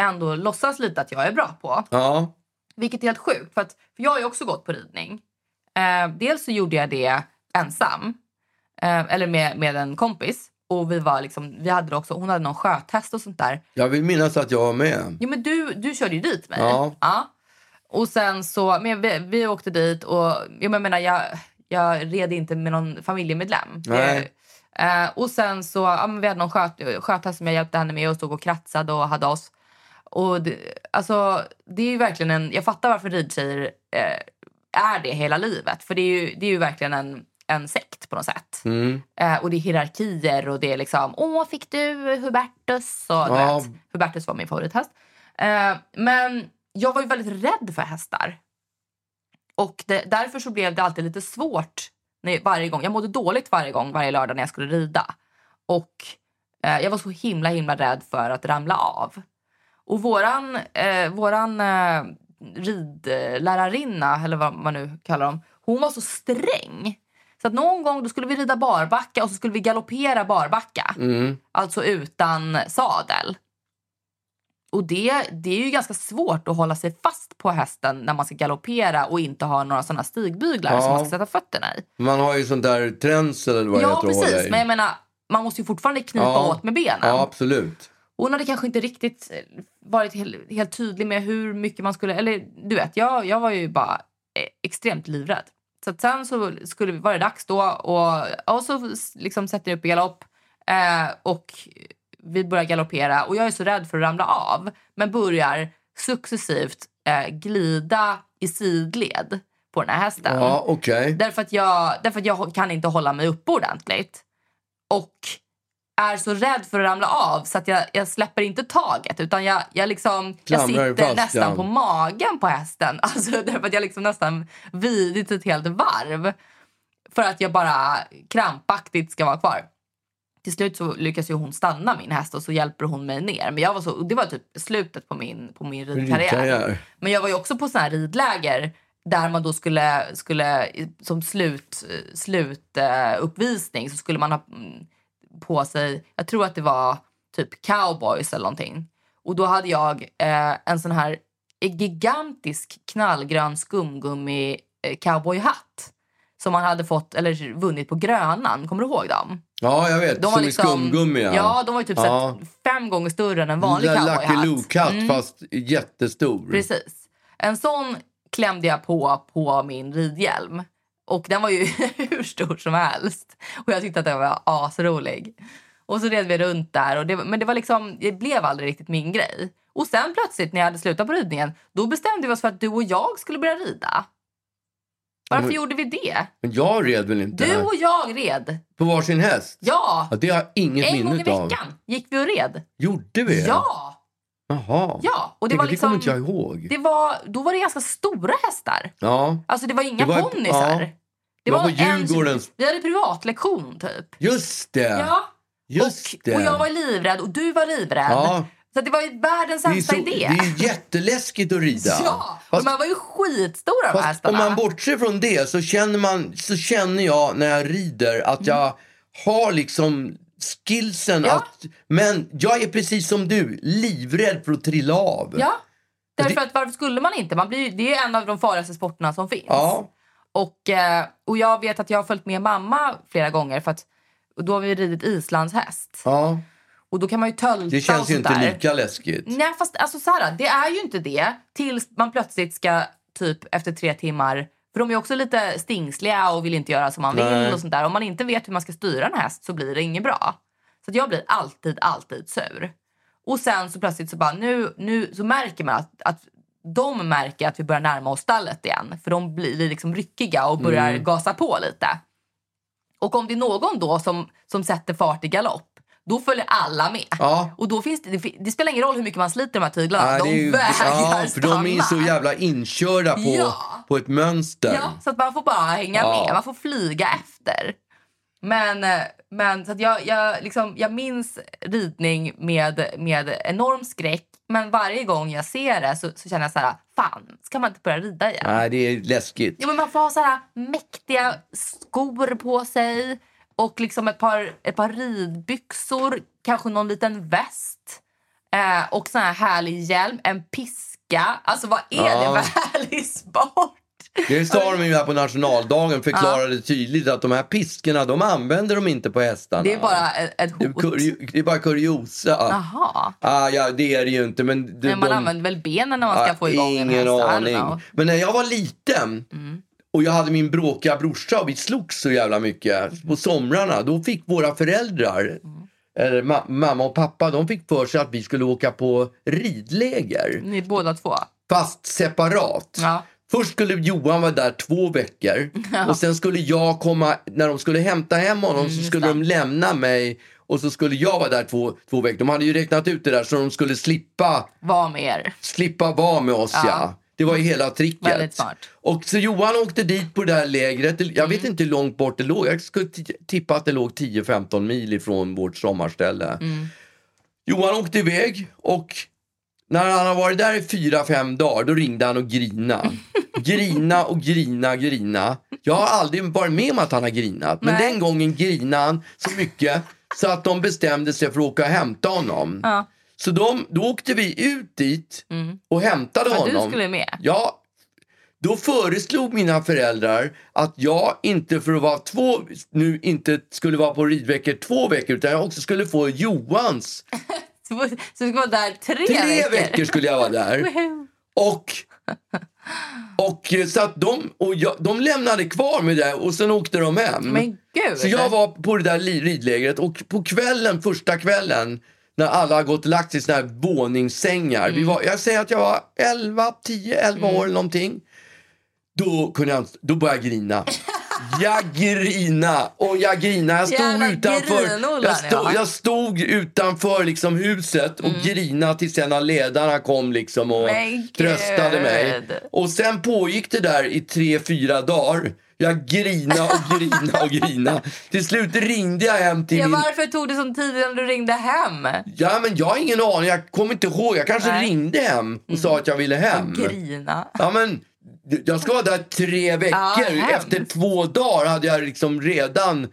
ändå låtsas lite att jag är bra på. Ja. Vilket är helt sjukt, för, att, för jag har ju också gått på ridning. Eh, dels så gjorde jag det ensam, eh, eller med, med en kompis. Och vi var liksom, vi hade också, hon hade någon sjötest och sånt där. Jag vill minnas att jag var med. Jo men du, du körde ju dit mig. Ja. Och sen så, men vi, vi åkte dit och jag menar jag, jag red inte med någon familjemedlem. Nej. Eh, och sen så, ja, vi hade någon sköt, skötare som jag hjälpte henne med och stod och kratsade och hade oss. Och det, alltså, det är ju verkligen en, jag fattar varför ridtjejer eh, är det hela livet. För det är ju, det är ju verkligen en, en sekt på något sätt. Mm. Eh, och det är hierarkier och det är liksom, åh fick du Hubertus? Och, Ja. Hubertus var min favorithäst. Eh, men jag var ju väldigt rädd för hästar. Och det, därför så blev det alltid lite svårt när, varje gång. Jag mådde dåligt varje gång, varje lördag när jag skulle rida. Och eh, jag var så himla himla rädd för att ramla av. Och våran, eh, våran eh, ridlärarinna, eller vad man nu kallar dem, hon var så sträng. Så att någon gång då skulle vi rida barbacka och så skulle vi galoppera barbacka. Mm. Alltså utan sadel. Och det, det är ju ganska svårt att hålla sig fast på hästen när man ska galoppera och inte ha några såna stigbyglar Ja. som man ska sätta fötterna i. Man har ju sånt där tränsel eller vad det Ja, heter att hålla precis. i. Men jag menar, man måste ju fortfarande knipa Ja. åt med benen. Ja, absolut. Och hon hade kanske inte riktigt eh, varit helt, helt tydlig med hur mycket man skulle... Eller du vet, jag, jag var ju bara eh, extremt livrädd. Så att sen så skulle, var det dags då och, och så liksom sätter jag upp i galopp eh, och vi börjar galoppera och jag är så rädd för att ramla av men börjar successivt eh, glida i sidled på den här hästen. Ja, okej. Därför att, jag, därför att jag kan inte hålla mig uppe ordentligt. Och är så rädd för att ramla av så att jag, jag släpper inte taget utan jag, jag, liksom, jag sitter fast, nästan ja. på magen på hästen. Alltså därför att jag liksom nästan vidit ett helt varv. För att jag bara krampaktigt ska vara kvar. Till slut så lyckas ju hon stanna min häst och så hjälper hon mig ner. Men jag var så, det var typ slutet på min, på min ridkarriär. Men jag var ju också på såna här ridläger där man då skulle, skulle som slut, slut eh, uppvisning så skulle man ha mm, på sig, jag tror att det var typ cowboys eller någonting. Och då hade jag eh, en sån här gigantisk knallgrön skumgummi eh, cowboyhatt som man hade fått eller vunnit på Grönan. Kommer du ihåg dem? Ja, jag vet. De Som skumgummi. liksom- Ja, de var ju typ Ja. fem gånger större än en vanlig Lucky cowboyhatt. Luke-hatt Mm. fast jättestor. Precis. En sån klämde jag på på min ridhjälm. Och den var ju hur stor som helst. Och jag tyckte att den var asrolig. Och så red vi runt där. Och det, men det, var liksom, det blev aldrig riktigt min grej. Och sen plötsligt när jag hade slutat på ridningen, då bestämde vi oss för att du och jag skulle börja rida. Varför men- gjorde vi det? Men jag red väl inte? Du och jag red. På varsin häst? Ja! Ja, det har jag inget En gång i minne av. veckan gick vi och red. Gjorde vi? Ja! Jaha. Ja! Och det det, var det liksom, kommer inte jag ihåg. det var, då var det ganska stora hästar. Ja. Alltså det var inga Det var- ponnysar. ja. Det var en- Djurgårdens- Vi hade privatlektion typ. Just det! Ja. Just och, det. och jag var livrädd och du var livrädd. Ja. Så det var ju världens sämsta idé. det är jätteläskigt att rida. Ja, Fast- och man var ju skitstora Fast hästarna. om man bortser från det så känner, man, så känner jag när jag rider att Mm. jag har liksom skillsen Ja. att... Men jag är precis som du, livrädd för att trilla av. Ja, därför det- att varför skulle man inte? Man blir, det är en av de farligaste sporterna som finns. Ja. Och, eh, och jag vet att jag har följt med mamma flera gånger för att då har vi ridit islandshäst. ja. Och då kan man ju tölta Det känns ju inte lika läskigt. Nej, fast alltså Sara, det är ju inte det tills man plötsligt ska typ efter tre timmar för de är också lite stingsliga och vill inte göra som man vill Nej. och sånt där. Om man inte vet hur man ska styra en häst så blir det inget bra. Så jag blir alltid, alltid sur. Och sen så plötsligt så bara nu, nu så märker man att, att de märker att vi börjar närma oss stallet igen. För de blir liksom ryckiga och börjar Mm. gasa på lite. Och om det är någon då som, som sätter fart i galopp, då följer alla med. Ja. Och då finns det, det, det spelar ingen roll hur mycket man sliter de här tyglarna. Nej, de ju- vägrar ja, för de är så stanna. jävla inkörda på, Ja. på ett mönster. Ja, så att man får bara hänga Ja. med. Man får flyga efter. Men, eh, men så att jag, jag, liksom, jag minns ridning med, med enorm skräck. Men varje gång jag ser det så, så känner jag så här, fan, ska man inte börja rida igen? Nej, det är läskigt. Jo, men man får ha så här mäktiga skor på sig och liksom ett par, ett par ridbyxor, kanske någon liten väst eh, och sån här härlig hjälm, en piska. Alltså vad är Ja. det för härlig sport? Det sa de ju här på nationaldagen, förklarade tydligt att de här piskorna, de använder de inte på hästarna. Det är bara ett, hot. det är bara kuriosa. Jaha. Ah, ja, det är det ju inte. Men, de, Men man de- använder väl benen när man ska Ah, få igång en Ingen häst? I don't aning. Men när jag var liten och jag hade min bråkiga brorsa och vi slogs så jävla mycket på somrarna. Då fick våra föräldrar, eller ma- mamma och pappa, de fick för sig att vi skulle åka på ridläger. Ni båda två? Fast separat. Ja. Först skulle Johan vara där två veckor och sen skulle jag komma, när de skulle hämta hem honom Mm, så skulle de lämna mig och så skulle jag vara där två, två veckor. De hade ju räknat ut det där så de skulle slippa, Var med er. slippa vara med oss. Ja. Ja. Det var ju hela tricket. Och så Johan åkte dit på det där lägret. Jag Mm. vet inte hur långt bort det låg. Jag skulle tippa att det låg 10-15 mil ifrån vårt sommarställe. Mm. Johan åkte iväg och när han har varit där i fyra, fem dagar, då ringde han och grina. grina och grina, grina. Jag har aldrig varit med om att han har grinat. Men Nej. den gången grinade han så mycket så att de bestämde sig för att åka och hämta honom. Ja. Så de, då åkte vi ut dit och hämtade honom. du skulle med? Ja, då föreslog mina föräldrar att jag inte för att vara två, nu inte skulle vara på ridveckor två veckor utan jag också skulle få Johans. Så, du ska vara där tre, Tre veckor skulle jag vara där. Och, och så att de, och jag, de lämnade kvar med det och sen åkte de hem. Men gud. Så jag var på det där ridlägret och på kvällen, första kvällen när alla har gått och lagt sig i såna här våningssängar. Mm. Vi var, jag säger att jag var 11, 10, 11 år eller någonting. Då, kunde jag, då började jag grina. Jag grina och jag grina. Jag stod Jävla utanför, jag stod, ja. Mm. jag stod utanför liksom huset och grina tills en av ledarna kom liksom och Men tröstade mig. gud. Och sen pågick det där i tre, fyra dagar. Jag grina och grina och grina. Till slut ringde jag hem till Ja, min... varför tog det sån tid innan du ringde hem? Ja, men jag har ingen aning. Jag kommer inte ihåg. Jag kanske Nej. ringde hem och sa att jag ville hem. Grina. Ja, men jag ska vara där tre veckor. Hemskt. efter två dagar hade jag liksom redan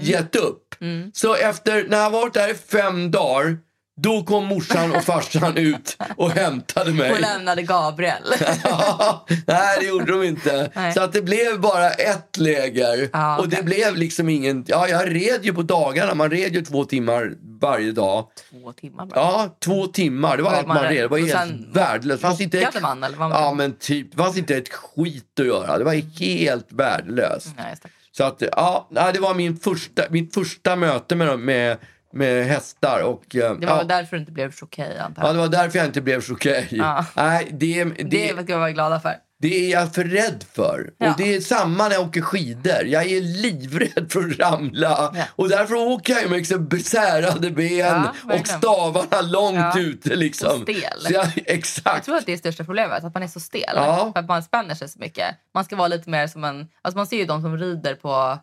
gett upp. Så efter, när jag varit där i fem dagar, då kom morsan och farsan ut och hämtade mig. Och lämnade Gabriel. Ja, Nej, det gjorde de inte. Nej. Så att det blev bara ett läger. Ja, Och det blev liksom ingen... Ja, jag red ju på dagarna. Man red ju två timmar varje dag. Två timmar bara. Ja, två timmar. Det var allt man red. Det var helt sen värdelöst. Fanns inte bockade man, eller man- Ja, men typ. Det fanns inte ett skit att göra. Det var helt värdelöst. Nej. Så att, ja, det var min första, mitt första möte med, med, med hästar. Och, eh, det var ja, därför du inte blev chokej antar ja, jag. det var därför jag inte blev chokej. Ja. Nej, det, det, Det ska vi vara glada för. Det är jag för rädd för. Ja. Och det är samma när jag åker skidor. Jag är livrädd för att ramla. Ja. Och därför åker jag med liksom särade ben Ja, och stavarna långt Ja. ute. Liksom. Och stel. Så jag, Jag exakt. tror att det är största problemet, att man är så stel. Ja. För att man spänner sig så mycket. Man ska vara lite mer som en... Alltså man ser ju de som rider på,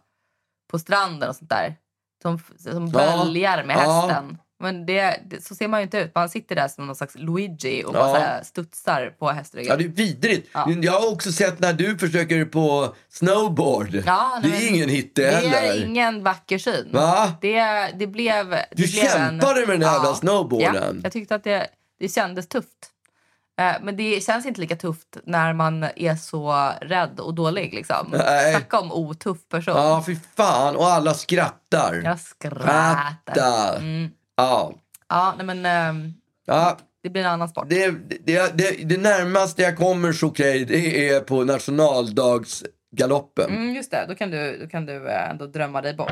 på stranden och sånt där. Som, som Ja. böljar med hästen. Men det, det, så ser man ju inte ut. Man sitter där som någon slags Luigi och bara här studsar på hästryggen. Ja, det är vidrigt. Ja. Jag har också sett när du försöker på snowboard. Ja, det nej, är men ingen hit det Det heller. är ingen vacker syn. Va? Det, det blev... Det Du blev kämpade med den jävla Ja. snowboarden. Ja, jag tyckte att det, det kändes tufft. Eh, Men det känns inte lika tufft när man är så rädd och dålig. Liksom. Nej. Snacka om otuff person. Ja, fy fan. Och alla skrattar. Jag skrattar. Skrattar. Mm. Ja. Ja, nej, men ehm, ja. det blir en annan sport. Det, det, det, det närmaste jag kommer Chokrej, det är på nationaldagsgaloppen. Mm, just det, då kan du, då kan du eh, ändå drömma dig bort.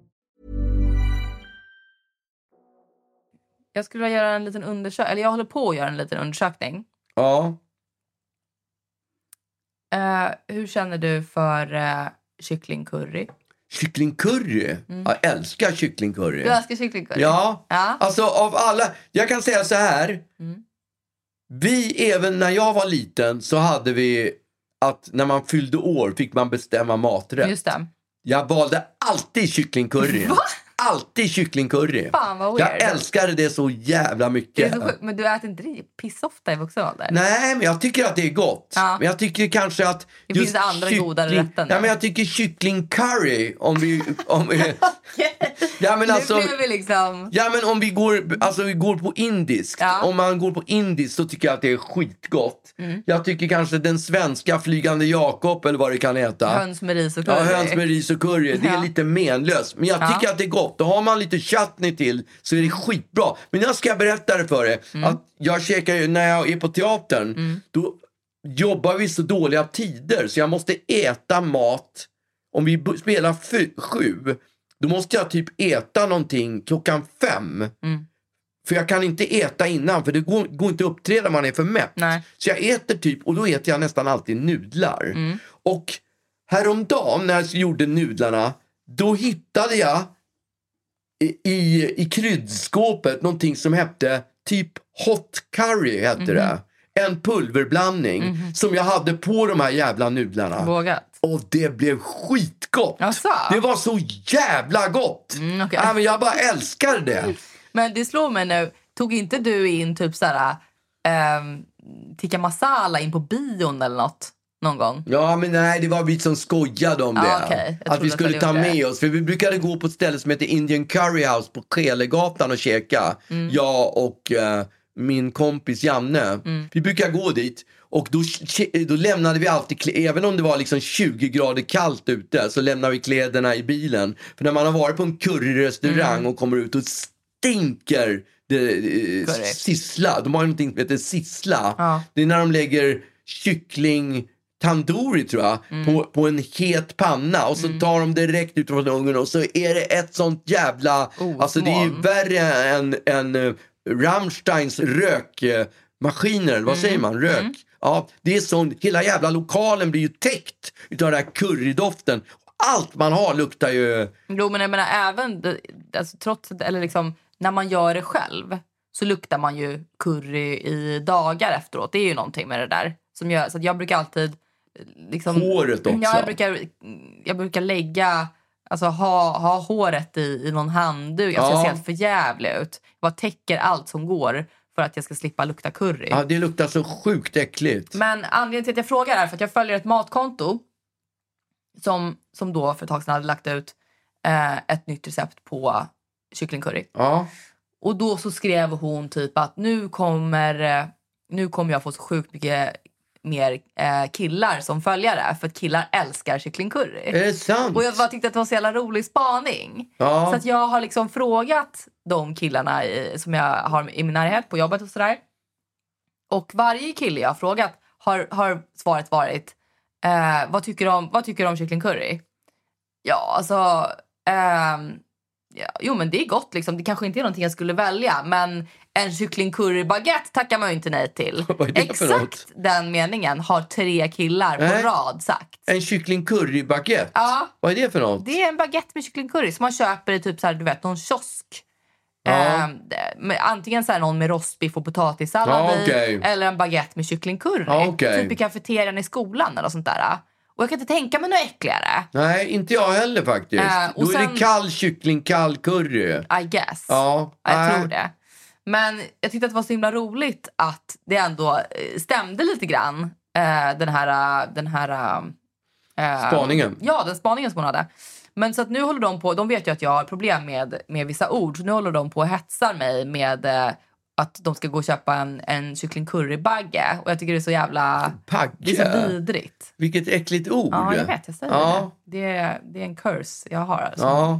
Jag skulle vilja göra en liten undersökning, eller jag håller på att göra en liten undersökning. Ja. Eh, hur känner du för uh, kycklingcurry? Kycklingcurry? Jag älskar kycklingcurry. Mm. Du älskar kycklingcurry? Ja. ja. Alltså av alla, jag kan säga så här. Mm. Vi, även när jag var liten, så hade vi att när man fyllde år fick man bestämma maträtt. Just det. Jag valde alltid kycklingcurry. Alltid kycklingcurry. Fan vad Jag älskade det så jävla mycket. så men du äter inte det pissofta i vuxen ålder? Nej, men jag tycker att det är gott. Ja. Men jag tycker kanske att... Det finns andra godare rätter nu. Ja, men jag tycker kycklingcurry, om vi... Om vi ja, men alltså, nu blir vi liksom... Ja men om vi går, alltså vi går på indiskt. Ja. Om man går på indiskt så tycker jag att det är skitgott. Mm. Jag tycker kanske den svenska Flygande Jakob eller vad det kan heta. Höns med ris och Ja, curry. höns med ris och curry. Det är Ja. lite menlöst. Men jag Ja. tycker att det är gott. Och har man lite chutney till så är det skitbra. Men jag ska berätta det för er. Mm. Att jag käkar när jag är på teatern, då jobbar vi så dåliga tider så jag måste äta mat. Om vi spelar sju, då måste jag typ äta någonting klockan fem. Mm. För jag kan inte äta innan, för det går, går inte att uppträda om man är för mätt. Nej. Så jag äter typ, och då äter jag nästan alltid nudlar. Mm. Och häromdagen när jag gjorde nudlarna, då hittade jag i, i, kryddskåpet någonting som hette typ hot curry hette Mhm. det. En pulverblandning som jag hade på de här jävla nudlarna. Vågat. Och det blev skitgott! Jaså? Det var så jävla gott! Mm, okej. ja, men jag bara älskar det. Men det slår mig nu, tog inte du in typ såhär um, tikka masala in på bion eller något någon gång? Ja, men nej, det var vi som skojade om det. Ja, okej. Jag Att vi skulle ta med det. oss. För vi brukade gå på ett ställe som heter Indian Curry House på Skelegatan och käka. Mm. Jag och eh, min kompis Janne. Mm. Vi brukar gå dit. Och då, då lämnade vi alltid, även om det var liksom 20 grader kallt ute, så lämnade vi kläderna i bilen. För när man har varit på en curryrestaurang Mm. och kommer ut och stinker det, eh, sissla. De har ju någonting som heter sissla. Ja. Det är när de lägger kyckling tandoori tror jag, Mm. på, på en het panna och så tar de direkt ut från ugnen och så är det ett sånt jävla... Oh, alltså det är ju värre än, än uh, Rammsteins rökmaskiner, vad Mm. säger man? Rök. Ja, det är sån, hela jävla lokalen blir ju täckt utav den här currydoften. Allt man har luktar ju... Jo, men jag menar även alltså, trots, eller liksom, när man gör det själv så luktar man ju curry i dagar efteråt. Det är ju någonting med det där. Som gör, så att jag brukar alltid... Liksom, Håret också. Ja, jag brukar, jag brukar lägga... Alltså ha, ha håret i, i någon handduk. Alltså, Ja. Jag ser helt förjävlig ut. Jag bara täcker allt som går för att jag ska slippa lukta curry. Ja, det luktar så sjukt äckligt. Men anledningen till att jag frågar är för att jag följer ett matkonto som, som då för ett tag sedan hade lagt ut eh, ett nytt recept på kycklingcurry. Ja. Och då så skrev hon typ att nu kommer, eh, nu kommer jag få så sjukt mycket mer eh, killar som följare för att killar älskar kycklingcurry. Är det sant? Och jag bara tyckte att det var så jävla rolig spaning. Ja. Så att jag har liksom frågat de killarna i, som jag har i min närhet på jobbet och sådär. Och varje kille jag har frågat har, har svaret varit eh, vad, tycker du om, vad tycker du om kycklingcurry? Ja, alltså... ehm, ja, jo, men det är gott. Liksom. Det kanske inte är någonting jag skulle välja, men en kycklingcurrybaguette tackar man ju inte nej till. Exakt den meningen har tre killar på rad sagt. En kyckling currybaguette? Ja. Vad är det för något? Det är en baguette med kycklingcurry som man köper i typ så här, du vet, någon kiosk. Ja. Med, antingen så någon med rostbiff och potatissallad Ja, okej. i eller en baguette med kycklingcurry. Ja, okej. Typ i kafeterian i skolan eller sånt där. Och jag kan inte tänka mig något äckligare. Nej, inte jag heller faktiskt. Äh, och Då är sen- det kall kyckling, kall curry. I guess. Ja, Jag nej. tror det. Men jag tyckte att det var så himla roligt att det ändå eh, stämde lite grann. eh, den här... Den här eh, Spaningen. Ja, den spaningen som hon hade. Men så att nu håller de på, de vet ju att jag har problem med, med vissa ord, så nu håller de på och hetsar mig med eh, att de ska gå och köpa en, en kyckling currybagge. Och jag tycker det är så jävla... Bagge? Det är så vidrigt. Vilket äckligt ord. Ja, jag vet. Jag säger Ja. det. Det är, det är en curse jag har. Alltså. Ja.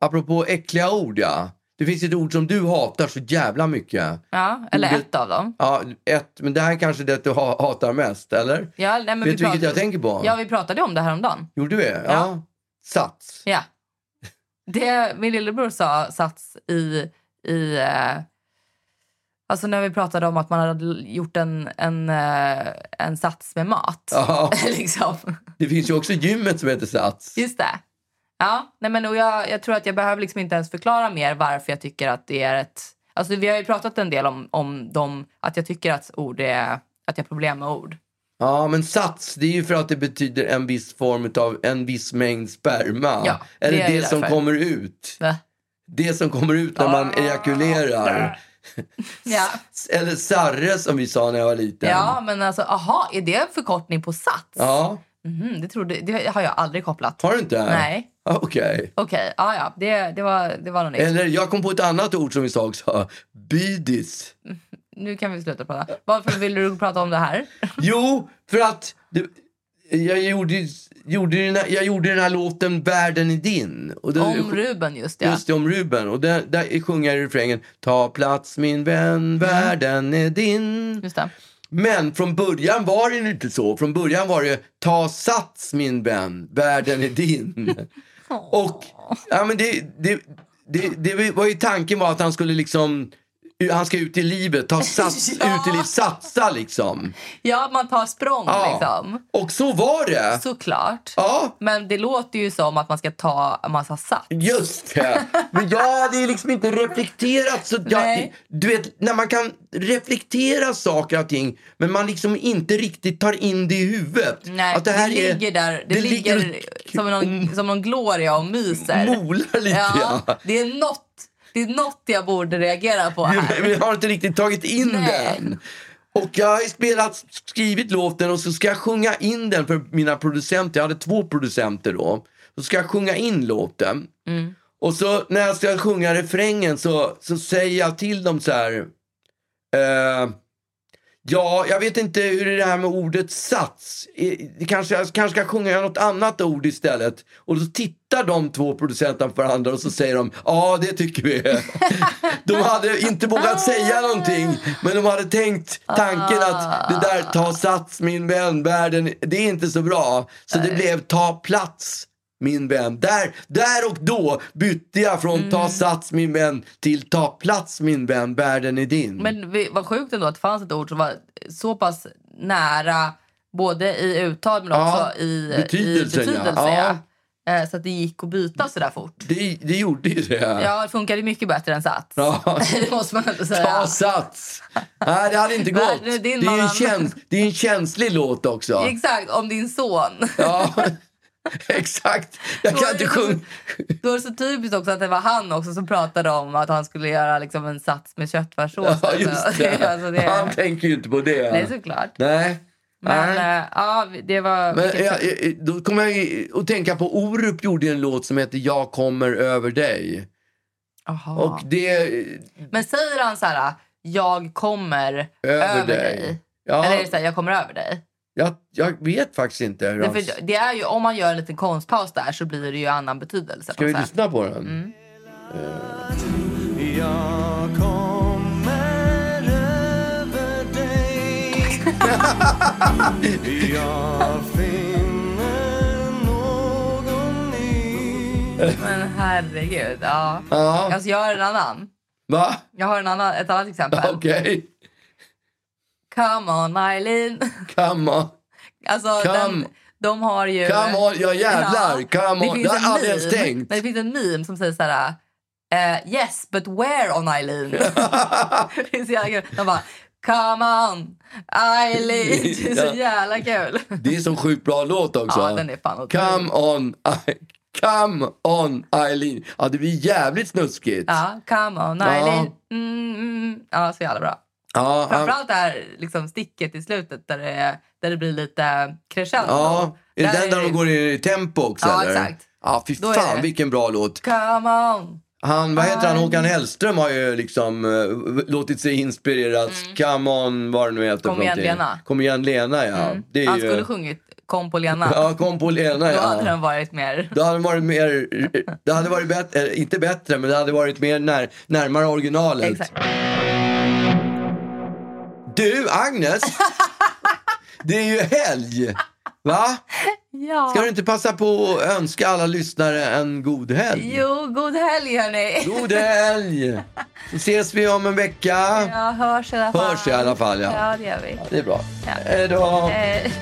Apropå äckliga ord, ja. Det finns ett ord som du hatar så jävla mycket. Ja, eller Ordet- ett av dem. Ja, ett. Men det här är kanske det du ha- hatar mest, eller? Ja, nej, men Vet vi du vilket pratade- jag tänker på? Ja, vi pratade om det här om dagen. Gjorde vi? Ja. Sats. Ja. Det min lillebror sa sats i... i eh, alltså när vi pratade om att man hade gjort en, en, eh, en sats med mat. Ja. liksom. Det finns ju också gymmet som heter Sats. Just det. Ja, nej men och jag, jag tror att jag behöver liksom inte ens förklara mer varför jag tycker att det är ett... Alltså vi har ju pratat en del om, om dem, att jag tycker att ord är... Att jag har problem med ord. Ja, men sats, det är ju för att det betyder en viss form av en viss mängd sperma. Ja, Eller det det, som kommer ut. Va? Det som kommer ut när man ejakulerar. Ja. Eller sarre som vi sa när jag var liten. ja, men alltså aha, är det en förkortning på sats? Ja. Mhm, det, trodde, det har jag aldrig kopplat. Har du inte? Nej. Ja, Okej. Okej, ja, ja. Det, det, var, det var något nytt. Eller jag kom på ett annat ord som vi sa också. Bydis. Nu kan vi sluta prata. Varför vill du prata om det här? Jo, för att det, jag, gjorde, gjorde den här, jag gjorde den här låten Världen är din. Och då- Om Ruben, just det. Just det, om Ruben. Och där, där sjunger jag i refrängen Ta plats min vän, världen är din. Just det. Men från början var det inte så. Från början var det Ta sats min vän, världen är din. Och ja, men det, det, det, det var ju tanken var att han skulle liksom han ska ut i livet, ta sats, Ja. ut i livet, satsa liksom. Ja, man tar språng Ja. liksom. Och så var det. Såklart. Ja. Men det låter ju som att man ska ta en massa sats. Just det. Men jag hade liksom inte reflekterat. Så jag, Nej. du vet, när man kan reflektera saker och ting men man liksom inte riktigt tar in det i huvudet. Nej, att det här det är, ligger där. Det, ligger, som, någon, som någon gloria och myser. molar lite. Ja, Ja. det är något, det är något jag borde reagera på här. Vi har inte riktigt tagit in Nej. den. Och jag har spelat, skrivit låten och så ska jag sjunga in den för mina producenter. Jag hade två producenter då. Så ska jag sjunga in låten. Mm. Och så när jag ska sjunga refrängen så, så säger jag till dem så här. Eh, ja, jag vet inte hur det är det här med ordet sats. Kanske, jag kanske ska sjunga något annat ord istället. Och så tittar de två producenterna på varandra och så säger de ja, det tycker vi. de hade inte vågat säga någonting, men de hade tänkt tanken att det där ta sats min vän, världen, det är inte så bra. Så det blev ta plats min vän. Där, där och då bytte jag från ta sats min vän till ta plats min vän, världen är din. Men vi- vad sjukt ändå att det fanns ett ord som var så pass nära både i uttal men Ja, också i betydelsen, i betydelse. Ja. ja. Eh, Så att det gick att byta så där fort. Det, det gjorde ju det. Ja, det funkade mycket bättre än sats. Ja. det måste man ändå säga. Ta sats! Nej, det hade inte gått. Är Det är, en käns, det är en känslig låt också. Exakt, om din son. Ja, exakt. Jag kan inte sjunga. Då är det så typiskt också att det var han också som pratade om att han skulle göra liksom en sats med köttfärssås. Ja, just det. alltså det Han tänker ju inte på det. Nej, såklart. Nej. Men Nej. eh, ja, det var... Men vilket- jag, jag- då kommer jag att tänka på Orup gjorde en låt som heter Jag kommer över dig. Aha. Och det... Men säger han så här, jag kommer Över över, dig. dig? Ja. Eller är det så här, jag kommer över dig? Jag, jag vet faktiskt inte. hur Det, han- för det är ju, om man gör en liten konstpaus där så blir det ju annan betydelse. Ska vi sätt. lyssna på den? Mm. Dig Jag finner någon ny Men herregud, ja. Ja. Alltså, jag har en annan. Va? Jag har en annan, ett annat exempel. Okej. Come on Eileen. Come on. Alltså, Come- den, de har ju... Come on, ja jävlar. Come Det on. finns Det har aldrig ens tänkt. Det finns en meme som säger så här... eh, yes, but where on Eileen? det är så jävla kul. De bara... Come on, Eileen. Det är så Ja. jävla kul. Det är så sjukt bra låt också. Ja, den är fan. Come on, I- come on Eileen. Ja, det blir jävligt snuskigt. Ja, come on Ja. Eileen. Mm, mm, ja, så jävla bra. Ja, Framförallt det här liksom, sticket i slutet där det, där det blir lite crescendo. ja. Är det Där den där de går i tempo också? Ja, eller? exakt. Ja, fy Då är fan det- vilken bra låt. Come on. Han, vad heter han. Håkan Hellström har ju liksom uh, låtit sig inspireras. Come on, vad det nu heter. Mm. Kom för igen, någonting. Lena. Kom igen Lena, ja. Mm. Det är Han ju... skulle sjungit Kom på Lena. Ja, kom på Lena, Då ja. hade den varit mer... Det hade varit mer, det hade varit bättre, eh, inte bättre, men det hade varit mer när, närmare originalet. Exakt. Du, Agnes! det är ju helg! Va? Ja. Ska du inte passa på att önska alla lyssnare en god helg? Jo, god helg hörni. God helg! Så ses vi om en vecka. Ja, hörs i alla fall. Hörs i alla fall, ja. Ja, det gör vi. Det är bra. Ja. Hej då! Eh,